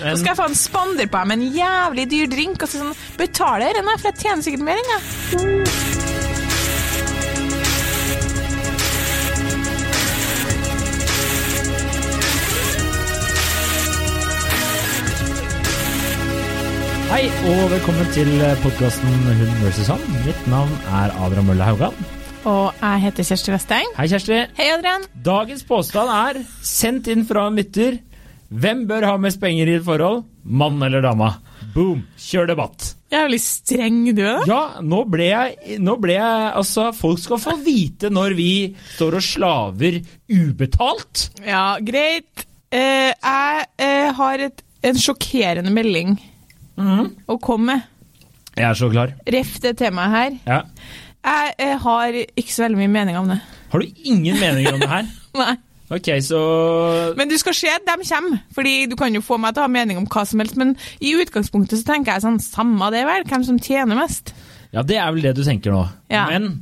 Så skal jeg faen spandere på dem en jævlig dyr drink, og så sånn Betaler denne, for jeg tjener sikkert mer enn jeg. Hei og velkommen til podkasten Hund vs. han. Mitt navn er Adrian Mølle Haugan. Og jeg heter Kjersti Westeng. Hei, Kjersti. Hei, Adrian. Dagens påstand er sendt inn fra en lytter. Hvem bør ha mest penger i et forhold? Mann eller dama? Boom! Kjør debatt. Jævlig streng du er. Ja, nå ble jeg, nå ble jeg Altså, folk skal få vite når vi står og slaver ubetalt. Ja, greit. Eh, jeg eh, har et, en sjokkerende melding å komme med. Jeg er så klar. Ref det temaet her. Ja. Jeg eh, har ikke så veldig mye mening om det. Har du ingen meninger om det her? Nei. Ok, så Men du skal se, de kommer. Fordi du kan jo få meg til å ha mening om hva som helst, men i utgangspunktet så tenker jeg sånn, samme det vel, hvem som tjener mest. Ja, det er vel det du tenker nå. Ja. Men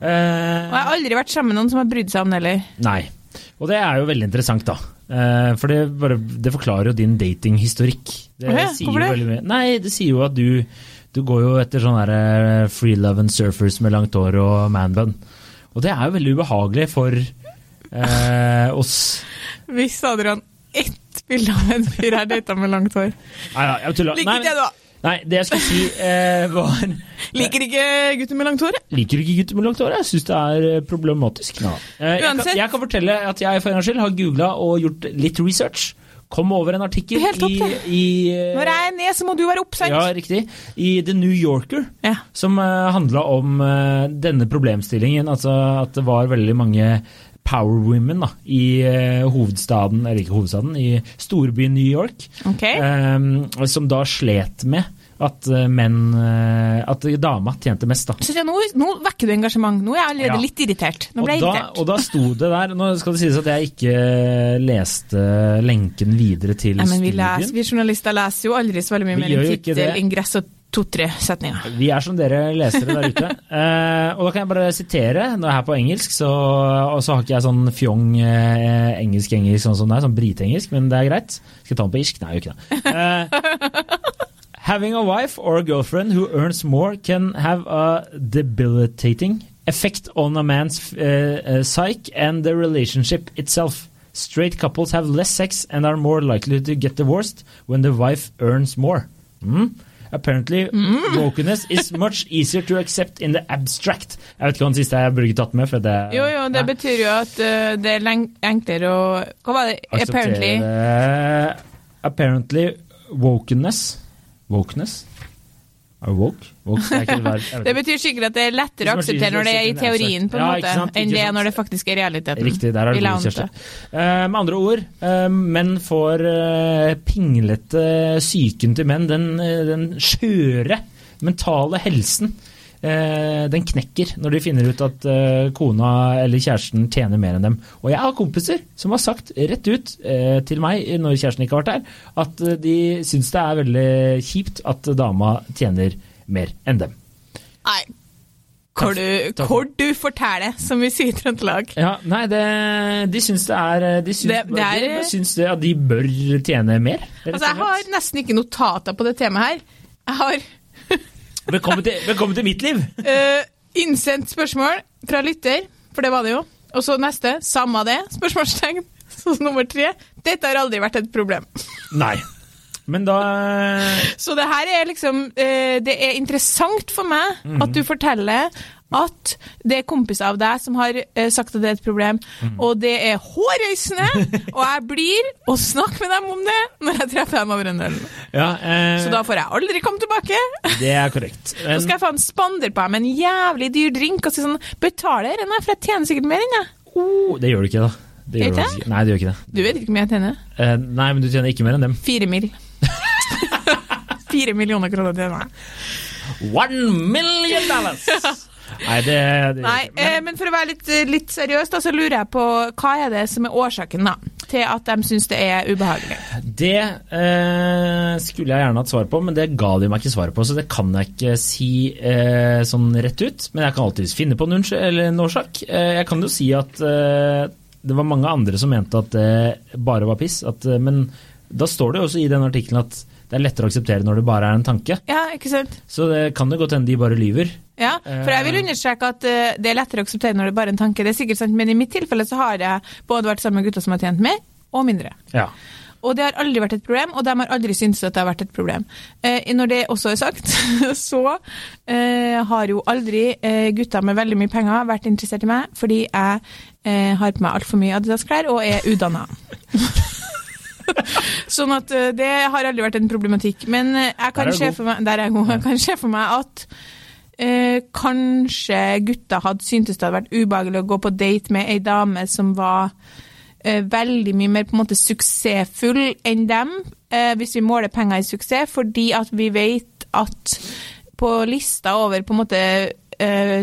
Og jeg eh, har aldri vært sammen med noen som har brydd seg om det heller. Nei. Og det er jo veldig interessant, da. Eh, for det, bare, det forklarer jo din datinghistorikk. Det okay, sier jo det? veldig mye. Nei, det sier jo at du Du går jo etter sånn der eh, free love and surfers med langt hår og manbun. Og det er jo veldig ubehagelig for eh, oss. Hvis Adrian ett bilde av en fyr er data med langt hår. Nei, nei, jeg tuller. Liker det, da. Nei, det jeg skulle si, eh, var Liker ikke gutter med langt hår? jeg. Liker ikke gutter med langt hår? Jeg syns det er eh, problematisk. Ja. Eh, jeg, kan, jeg kan fortelle at jeg for en gangs skyld har googla og gjort litt research. Kom over en artikkel Helt topp, i, det. i eh, Når jeg er ned, så må du være opp, sant? Ja, riktig. I The New Yorker, Ja. som uh, handla om uh, denne problemstillingen. Altså at det var veldig mange power women da, i eh, hovedstaden, eller ikke hovedstaden, i storbyen New York, okay. eh, som da slet med at eh, menn eh, At dama tjente mest, da. Så ja, nå, nå vekker du engasjement. Nå er jeg allerede Ja. litt irritert. Nå ble jeg da, irritert. og da sto det der Nå skal det sies at jeg ikke leste lenken videre til Nei, men vi, studien. leser, vi journalister leser jo aldri så veldig mye mer enn tittel, ingress og to-tre setninger. Vi er som dere lesere der ute. uh, og da kan jeg bare sitere. Nå er jeg her på engelsk, så, og så har ikke jeg sånn fjong eh, engelsk-engelsk sånn som det er, sånn britengelsk, men det er greit. Skal jeg ta den på irsk? Nei, jeg gjør ikke det. Uh, having a wife or a girlfriend who earns more can have a debilitating effect on a man's uh, psyche and the relationship itself. Straight couples have less sex and are more likely to get divorced when the wife earns more. Mm. Apparently, wokeness is much easier to accept in the abstract. Jeg vet ikke hva den siste jeg burde tatt med. For det, Jo, jo, det Nei. betyr jo at uh, det er enklere å Hva var det? Acceptere, Apparently. Apparently wokeness Wokeness? Er det woke? woke? er ikke det betyr sikkert at det er lettere å akseptere når det er i teorien, på en Ja, måte, sant, enn det er når det faktisk er realiteten. Riktig, der er det du god, Kjersti. Eh, med andre ord, uh, menn får uh, pinglete psyken til menn, den, den skjøre mentale helsen, den knekker når de finner ut at eh, kona eller kjæresten tjener mer enn dem. Og jeg har kompiser som har sagt rett ut eh, til meg når kjæresten ikke har vært der, at eh, de syns det er veldig kjipt at dama tjener mer enn dem. Nei. Hvor du, hvor du forteller, som vi sier i Trøndelag. Ja, nei, det, de syns det er De syns, Det- det er- de syns det at de bør tjene mer. Altså, jeg har nesten ikke notater på det temaet her. Jeg har Velkommen til, velkommen til mitt liv! Uh, innsendt spørsmål fra lytter, for det var det jo. Og så neste, samme det, spørsmålstegn. Så nummer tre, dette har aldri vært et problem. Nei. Men da Så det her er liksom eh, Det er interessant for meg Mhm. at du forteller at det er kompiser av deg som har eh, sagt at det er et problem, mm. og det er hårreisende, og jeg blir og snakker med dem om det når jeg treffer dem over en øl. Ja, eh, Så da får jeg aldri komme tilbake. det er korrekt. Men, skal jeg faen spandere på dem en jævlig dyr drink og si sånn Betaler denne, for jeg tjener sikkert mer enn jeg. oh, det gjør du ikke, da. Det gjør du ikke. Nei, det gjør ikke det. Du vet ikke hvor mye jeg tjener? Eh, nei, men du tjener ikke mer enn dem. Fire mil. Fire millioner kroner til meg. One million dollars! Nei, det, det Nei, eh, men for å være litt, litt seriøs, da, så lurer jeg på hva er det som er årsaken da, til at de syns det er ubehagelig? Det eh, skulle jeg gjerne hatt svar på, men det ga de meg ikke svaret på. Så det kan jeg ikke si eh, sånn rett ut. Men jeg kan alltids finne på en, årsak. Eh, jeg kan jo si at eh, det var mange andre som mente at det bare var piss. At, eh, men da står det jo også i den artikkelen at det er lettere å akseptere når det bare er en tanke. Ja, ikke sant? Så det kan jo godt hende de bare lyver. Ja, for jeg vil understreke at eh, det er lettere å akseptere når det bare er en tanke. Det er sikkert sant, men i mitt tilfelle så har jeg både vært sammen med gutter som har tjent mer, og mindre. Ja. Og det har aldri vært et problem, og de har aldri syntes at det har vært et problem. Eh, når det også er sagt, så eh, har jo aldri eh, gutter med veldig mye penger vært interessert i meg, fordi jeg eh, har på meg altfor mye Adidas-klær og er udanna. sånn at eh, det har aldri vært en problematikk. Men eh, jeg kan se for meg, der er jeg god. Jeg kan se for meg at eh, kanskje gutta hadde syntes det hadde vært ubehagelig å gå på date med ei dame som var eh, veldig mye mer på en måte suksessfull enn dem, eh, hvis vi måler penger i suksess, fordi at vi vet at på lista over på en måte eh,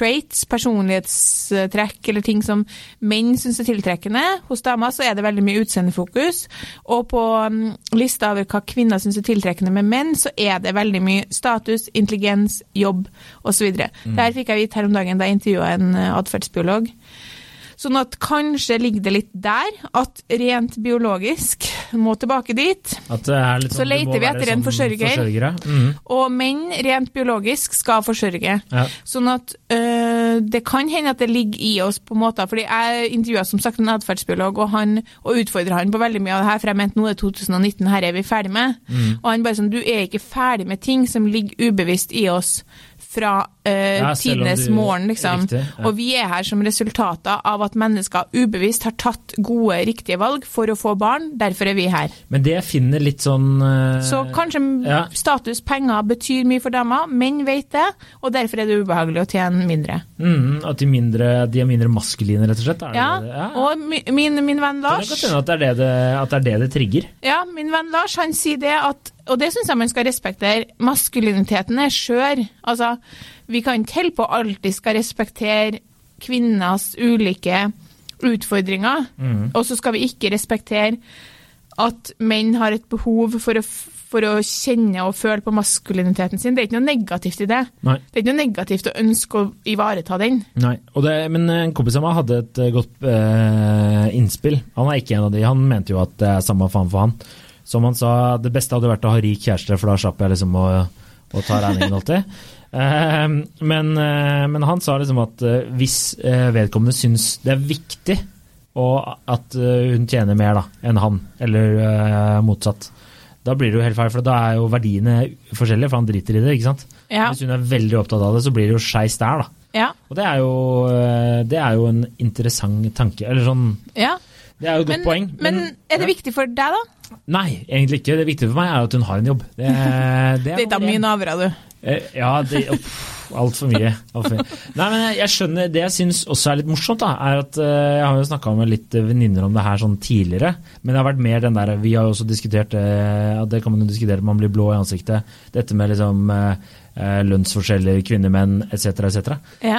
traits, personlighetstrekk eller ting som menn syns er tiltrekkende hos damer, så er det veldig mye utseendefokus. Og på mm, lista over hva kvinner syns er tiltrekkende med menn, så er det veldig mye status, intelligens, jobb osv. Mm. Det her fikk jeg vite her om dagen da jeg intervjua en eh, atferdsbiolog. Sånn at kanskje ligger det litt der, at rent biologisk må tilbake dit. Så sånn, det leter vi etter en sånn forsørger. mm. Og menn rent biologisk skal forsørge. Ja. Sånn at øh, det kan hende at det ligger i oss på måter, fordi jeg intervjua som sagt en atferdsbiolog og, han, og utfordra han på veldig mye av det her, for jeg mente nå er det 2019, her er vi ferdig med. Mm. Og han bare sånn, du er ikke ferdig med ting som ligger ubevisst i oss fra Ja, tidenes morgen, liksom. Riktig, ja. Og vi er her som resultater av at mennesker ubevisst har tatt gode, riktige valg for å få barn. Derfor er vi her. Men det jeg finner litt sånn uh, Så kanskje ja. status, penger, betyr mye for damer. Menn vet det, og derfor er det ubehagelig å tjene mindre. Mm, At de, mindre, de er mindre maskuline, rett og slett? Er Ja, det? ja. og min, min venn Kan det Lars godt hende at det er det det, at det, er det, det trigger? Ja, min venn Lars han sier det at Og det syns jeg man skal respektere. Maskuliniteten er skjør. Altså, vi kan ikke holde på alltid skal respektere kvinners ulike utfordringer, og så skal vi ikke respektere at menn har et behov for å, for å kjenne og føle på maskuliniteten sin. Det er ikke noe negativt i det. Nei. Det er ikke noe negativt å ønske å ivareta den. Nei. Det, men en kompis av meg hadde et eh, godt eh, innspill. Han er ikke en av de. Han mente jo at det er samme faen for han. Som han sa, det beste hadde vært å ha rik kjæreste, for da slapp jeg liksom å, å ta regningen alltid. Eh, men, eh, men han sa liksom at eh, hvis eh, vedkommende syns det er viktig og at hun tjener mer da, enn han, eller motsatt, da blir det jo helt feil, for da er jo verdiene forskjellige, for han driter i det, ikke sant? Ja. Hvis hun er veldig opptatt av det, så blir det jo skeis der, da. Ja. Og det er, jo, det er jo en interessant tanke, eller sånn ja. Det er jo et godt Men, poeng. men er det viktig for deg, da? Nei, egentlig ikke. Det viktige for meg er at hun har en jobb. Det, det er nummer mye én. du. Eh, Ja, det Altfor mye. Alt for mye. Nei, men jeg- skjønner Det jeg syns også er litt morsomt, da, er at eh, jeg har jo snakka med litt venninner om det her sånn tidligere, men det har vært mer den der Vi har jo også diskutert eh, ja, Det kan man jo diskutere, man blir blå i ansiktet. Dette med liksom lønnsforskjeller, kvinner, menn etc., etc. Ja.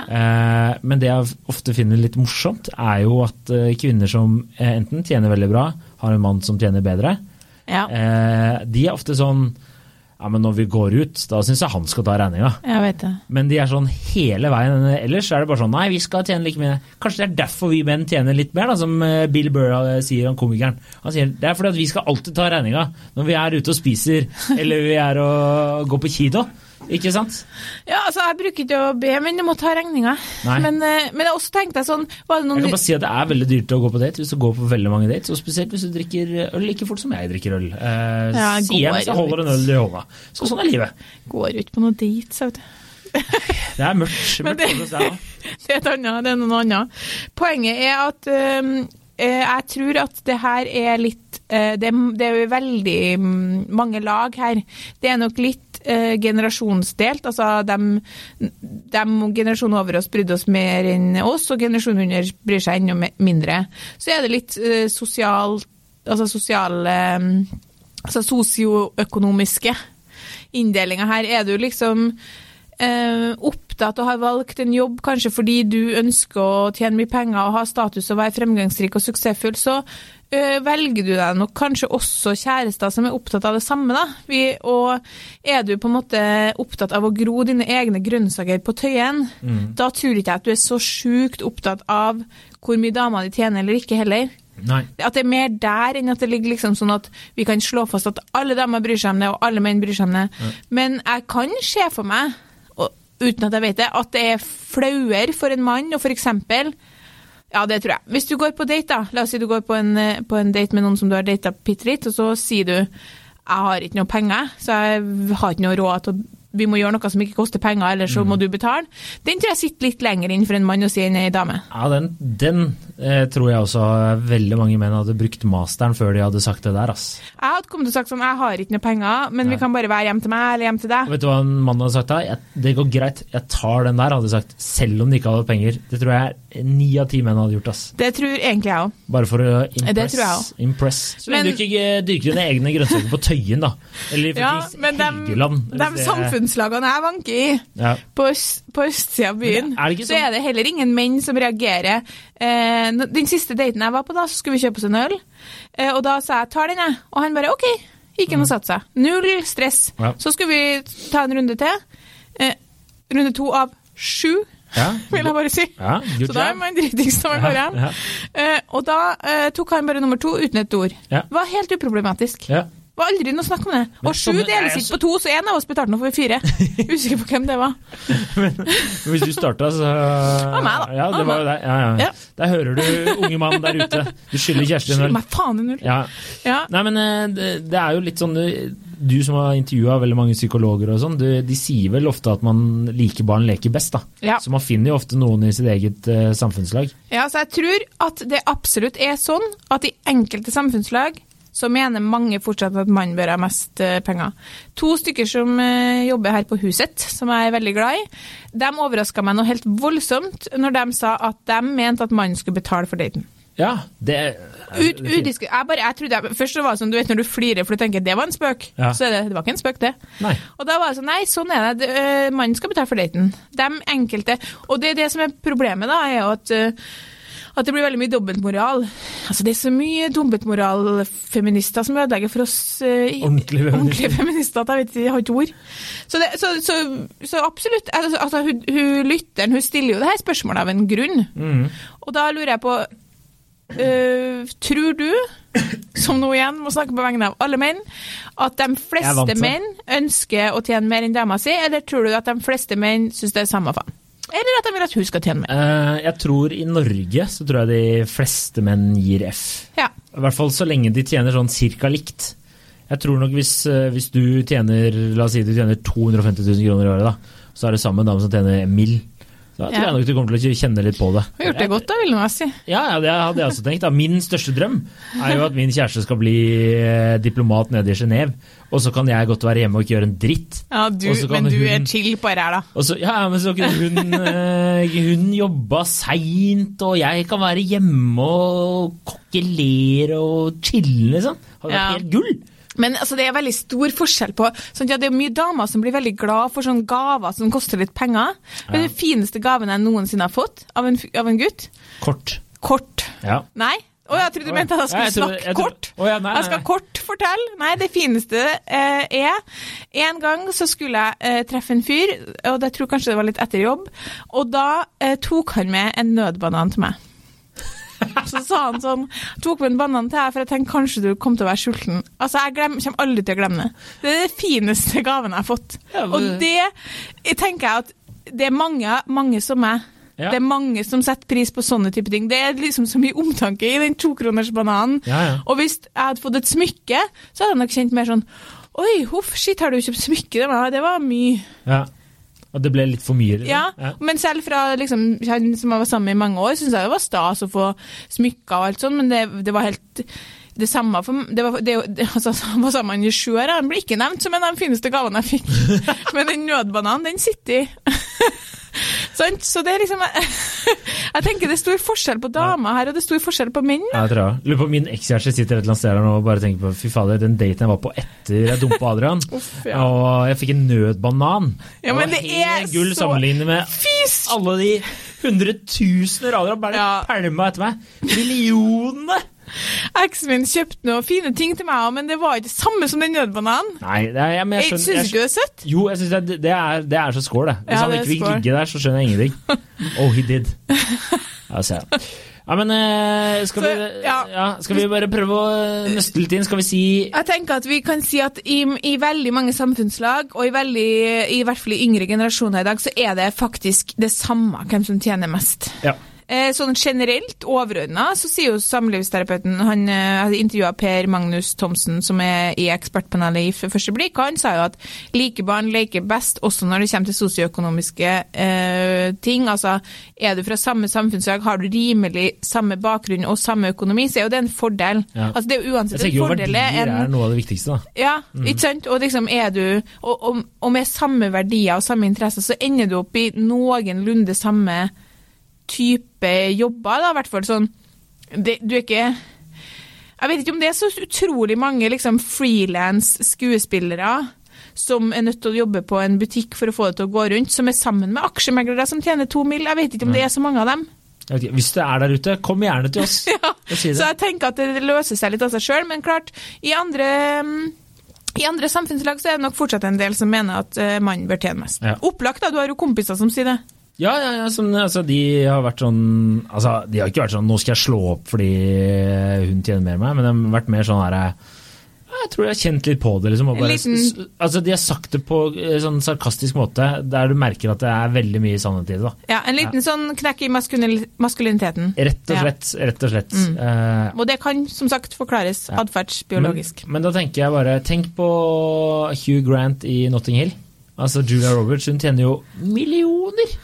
Men det jeg ofte finner litt morsomt, er jo at kvinner som enten tjener veldig bra, har en mann som tjener bedre, Ja, de er ofte sånn Ja, men når vi går ut, da syns jeg han skal ta regninga. Men de er sånn hele veien. Ellers er det bare sånn Nei, vi skal tjene like mye. Kanskje det er derfor vi menn tjener litt mer, da, som eh, Bill Burr eh, sier, han komikeren. Han sier det er fordi at vi skal alltid ta regninga når vi er ute og spiser, eller vi er og går på kino. Ikke sant? Ja, altså, jeg bruker ikke å be, men du må ta regninga. Men, eh, men jeg også tenkte sånn Var det Jeg kan bare si at det er veldig dyrt å gå på date hvis du går på veldig mange dates, og spesielt hvis du drikker øl like fort som jeg drikker øl. Eh, Ja, sier jeg jeg holder en øl i hånda. Så sånn er livet. går ut på noe dates, vet du. Det er mørkt. Men mørkt det-. Det er et annet, det er noe annet. Poenget er at eh, jeg tror at det her er litt det, er- det er jo veldig mange lag her. Det er nok litt eh, generasjonsdelt. Altså de, generasjonen over oss brydde oss mer enn oss, og generasjonen under bryr seg enda mindre. Så er det litt eh, sosial, altså sosiale altså sosioøkonomiske inndelinger her. Er du liksom eh, opptatt og har valgt en jobb kanskje fordi du ønsker å tjene mye penger og ha status og være fremgangsrik og suksessfull, så eh, velger du deg nok kanskje også kjærester som er opptatt av det samme. da. Vi, og er du på en måte opptatt av å gro dine egne grønnsaker på Tøyen, da tror ikke jeg at du er så sjukt opptatt av hvor mye dama di tjener eller ikke heller. Nei. At det er mer der enn at det ligger liksom sånn at vi kan slå fast at alle damer bryr seg om det, og alle menn bryr seg om det. Men jeg kan se for meg, uten at jeg vet det, at det er flauere for en mann for eksempel ja, det tror jeg. Hvis du går på date, da. La oss si du går på en, eh, på en date med noen som du har data bitte litt, og så sier du jeg har ikke noe penger, så jeg har ikke noe råd til å vi må gjøre noe som ikke koster penger, eller så må du betale. Den tror jeg sitter litt lenger inn for en mann å si enn ei dame. Ja, den, den eh, tror jeg også veldig mange menn hadde brukt masteren før de hadde sagt det der, ass. Jeg hadde kommet til å sagt sånn, jeg har ikke noe penger, men Nei. vi kan bare være hjem til meg eller hjem til deg. Vet du hva en mann hadde sagt da? Jeg, det går greit, jeg tar den der, hadde sagt. Selv om de ikke hadde penger. Det tror jeg ni av ti menn hadde gjort, ass. Det tror egentlig jeg òg. Bare for å Det impress. tror jeg også. impress. Så lenge Men- du ikke eh, dyrker dine egne grønnsaker på Tøyen, da. Eller Ja, men de, Helgeland. de det- samfunnslagene jeg vanker i ja. på, på østsida av byen, er så sånn- er det heller ingen menn som reagerer. Eh, den siste daten jeg var på, da, så skulle vi kjøpe oss en øl, eh, og da sa jeg 'tar den, jeg', og han bare 'ok'. Gikk inn og satte seg. Null stress. Mm. Ja. Så skulle vi ta en runde til. Eh, runde to av sju, Ja. vil jeg bare si. Ja, Så da er man dritings når man går hjem. Eh, og da eh, tok han bare nummer to uten et ord. Ja. Var helt uproblematisk. Ja. Var aldri noe snakk om det. Men Og sju deles ikke på to, så en av oss betalte nå for fire. Usikker på hvem det var. Men hvis du starta, så var meg, da. Ja, det Det var jo deg. Ja, ja. Ja. Der hører du unge mann der ute. Du skylder Kjersti en skylder øl. meg faen en null. Ja. Ja. Nei, men eh, det, det er jo litt sånn du, Du som har intervjua veldig mange psykologer og sånn, de sier vel ofte at man liker barn leker best, da. Ja. Så man finner jo ofte noen i sitt eget uh, samfunnslag. ja, så jeg tror at det absolutt er sånn at i enkelte samfunnslag så mener mange fortsatt at mannen bør ha mest eh, penger. To stykker som eh, jobber her på huset, som jeg er veldig glad i, de overraska meg noe helt voldsomt når de sa at de mente at mannen skulle betale for daten. Ja, det, Ut, udisk- jeg, bare, jeg trodde jeg, først så var det sånn, du vet når du flirer for du tenker det var en spøk, Ja. så er det, det var ikke en spøk det. Nei. Og da var det sånn, nei, sånn er det, øh, mannen skal betale for daten. De enkelte, og det er det som er problemet da, er jo at, at det blir veldig mye dobbeltmoral. Altså det er så mye dobbeltmoral-feminister som ødelegger for oss eh, Ordentlige feminister. ordentlige feminister, at jeg vet jeg har ikke ord. Så, det, så, så, så absolutt, altså, altså, hun, hun lytteren, hun stiller jo det her spørsmålet av en grunn. Mm. Og da lurer jeg på øh, Tror du, som nå igjen må snakke på vegne av alle menn, at de fleste menn ønsker å tjene mer enn dama si, eller tror du at de fleste menn syns det er samme faen? Eller at de vil at hun skal tjene mer? Uh, jeg tror i Norge så tror jeg de fleste menn gir F. Ja. I hvert fall så lenge de tjener sånn cirka likt. Jeg tror nok hvis, eh, hvis du tjener la oss si du tjener 250 000 kroner i året, da, så er det samme dame som tjener en mill. Da tror jeg nok du kommer til å kjenne litt på det. Du har gjort det godt, da, vil jeg si. Ja, ja, det hadde jeg også tenkt. Da. Min største drøm er jo at min kjæreste skal bli eh, diplomat nede i Genéve, og så kan jeg godt være hjemme og ikke gjøre en dritt. Ja, du, men du hun- er chill på så, ja, men så kunne hun, eh, hun jobba seint, og jeg kan være hjemme og kokkelere og chille, liksom. Hadde vært Ja. helt gull. Men altså, det er veldig stor forskjell på sånn, ja, Det er mye damer som blir veldig glad for sånne gaver som koster litt penger. Men Ja. den fineste gaven jeg noensinne har fått av en, av en gutt Kort. Kort. Ja. Nei? Å, jeg trodde du mente at jeg skulle jeg snakke jeg kort. Å, ja, nei, Jeg skal kort fortelle. Nei, det fineste eh, er En gang så skulle jeg eh, treffe en fyr, og jeg tror kanskje det var litt etter jobb, og da eh, tok han med en nødbanan til meg. Så sa han sånn Tok med en banan til for jeg tenkte kanskje du kom til å være sulten. Altså, Jeg glem, kommer aldri til å glemme det. Det er den fineste gaven jeg har fått. Ja, men- Og det jeg tenker jeg at det er mange, mange som meg. Ja. Det er mange som setter pris på sånne type ting. Det er liksom så mye omtanke i den tokronersbananen. Ja, ja. Og hvis jeg hadde fått et smykke, så hadde jeg nok kjent mer sånn Oi, huff, shit, har du kjøpt smykke? Det var, det var mye. Ja. Og det ble litt for mye, liksom. Ja, Men selv fra liksom, han som jeg var sammen med i mange år, syntes jeg det var stas å få smykker og alt sånt, men det, det var helt det samme for det var, det, altså, var sammen sju år, han ble ikke nevnt som en av de fineste gavene jeg fikk. Men den nødbananen, den sitter i. Sant? Så det er liksom Jeg tenker det er stor forskjell på damer her, og det er stor forskjell på menn. Jeg tror jeg. Lurer på min ekskjæreste sitter et eller annet sted her nå og bare tenker på fy fader, den daten jeg var på etter jeg dumpa Adrian, ja. og jeg fikk en nødbanan. Ja, men var det er helt gull så- sammenlignet med Fys! alle de hundretusener Adrian bare Ja. pælma etter meg. Millionene! Eksen min kjøpte noen fine ting til meg, men det var ikke det samme som den nødbananen. Nei, det er, jeg, men jeg skjønner syns ikke det er søtt. Jo, jeg synes det, det, er, det er så skål, det. Hvis Ja, han ikke vil fikk ligge der, så skjønner jeg ingenting. Oh, he did. Ser. Ja, men eh, skal, Så, vi, ja. ja, skal vi bare prøve å nøste litt inn? Skal vi si Jeg tenker at vi kan si at i, i veldig mange samfunnslag, og i, veldig, i hvert fall i yngre generasjoner i dag, så er det faktisk det samme hvem som tjener mest. Ja. Eh, Sånn generelt, overordna, så sier jo samlivsterapeuten Han eh, hadde intervjua Per Magnus Thomsen, som er i ekspertpanelet i Første blikk, han sa jo at like barn leker best også når det kommer til sosioøkonomiske eh, ting. Altså, er du fra samme samfunnslag, har du rimelig samme bakgrunn og samme økonomi, så er jo det en fordel. Ja. Altså, det er jo uansett en fordel. Jeg tenker jo verdier er noe av det viktigste, da. ja, ikke sant? Og liksom er du og, og, og med samme verdier og samme interesser, så ender du opp i noenlunde samme type jobber, da, i hvert fall sånn. Det, du er ikke Jeg vet ikke om det er så utrolig mange liksom frilans skuespillere som er nødt til å jobbe på en butikk for å få det til å gå rundt, som er sammen med aksjemeglere som tjener to mil. Jeg vet ikke om det er så mange av dem. Hvis det er der ute, kom gjerne til oss. Ja, si så jeg tenker at det løser seg litt av seg sjøl, men klart, i andre mm, i andre samfunnslag så er det nok fortsatt en del som mener at eh, mannen bør tjene mest. Ja. Opplagt, da. Du har jo kompiser som sier det. Ja, ja, ja som, altså, de har vært sånn Altså, de har ikke vært sånn 'nå skal jeg slå opp fordi hun tjener mer enn meg', men de har vært mer sånn her Jeg tror jeg har kjent litt på det, liksom. Bare, altså, de har sagt det på en sånn sarkastisk måte, der du merker at det er veldig mye sannhet i det. da. Ja, En liten sånn knekk i maskulin maskuliniteten. Rett og Ja. Mm. slett. rett og slett. Eh, Og det kan som sagt forklares Ja. atferdsbiologisk. Men, men da tenker jeg bare Tenk på Hugh Grant i Notting Hill. Altså Julia Roberts, hun tjener jo millioner!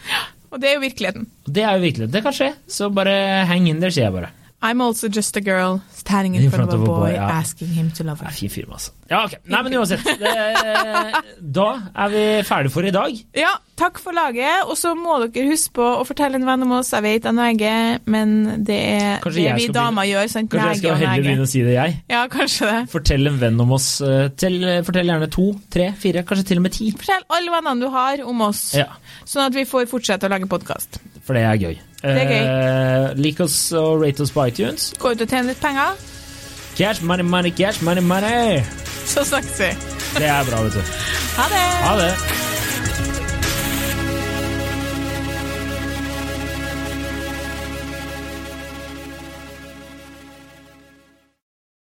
Og det er jo virkeligheten. Det er jo virkeligheten. det kan skje. Så bare heng inn der, sier jeg bare. I'm also just a girl standing in, front, of a boy, ja. asking him to love her. er fin film, altså. Ja, ok. Nei, men uansett. Det, da er vi ferdige for i dag. Ja, takk for laget. Og så må dere huske på å fortelle en venn om oss. Jeg vet han neger, men det er Kanskje det vi damer gjør. sant? Kanskje jeg skal heller begynne å si det, jeg. Ja, kanskje det. Fortell en venn om oss. eh, Til, fortell gjerne to, tre, fire, kanskje til og med ti. Fortell alle vennene du har om oss, Ja, sånn at vi får fortsette å lage podkast. for det er gøy. Det er gøy. Eh, Lik oss og rate oss på iTunes. Gå ut og tjene litt penger, Cash money, money, cash money, money! så snakkes vi. Det er bra, vet du. Ha det! Ha det!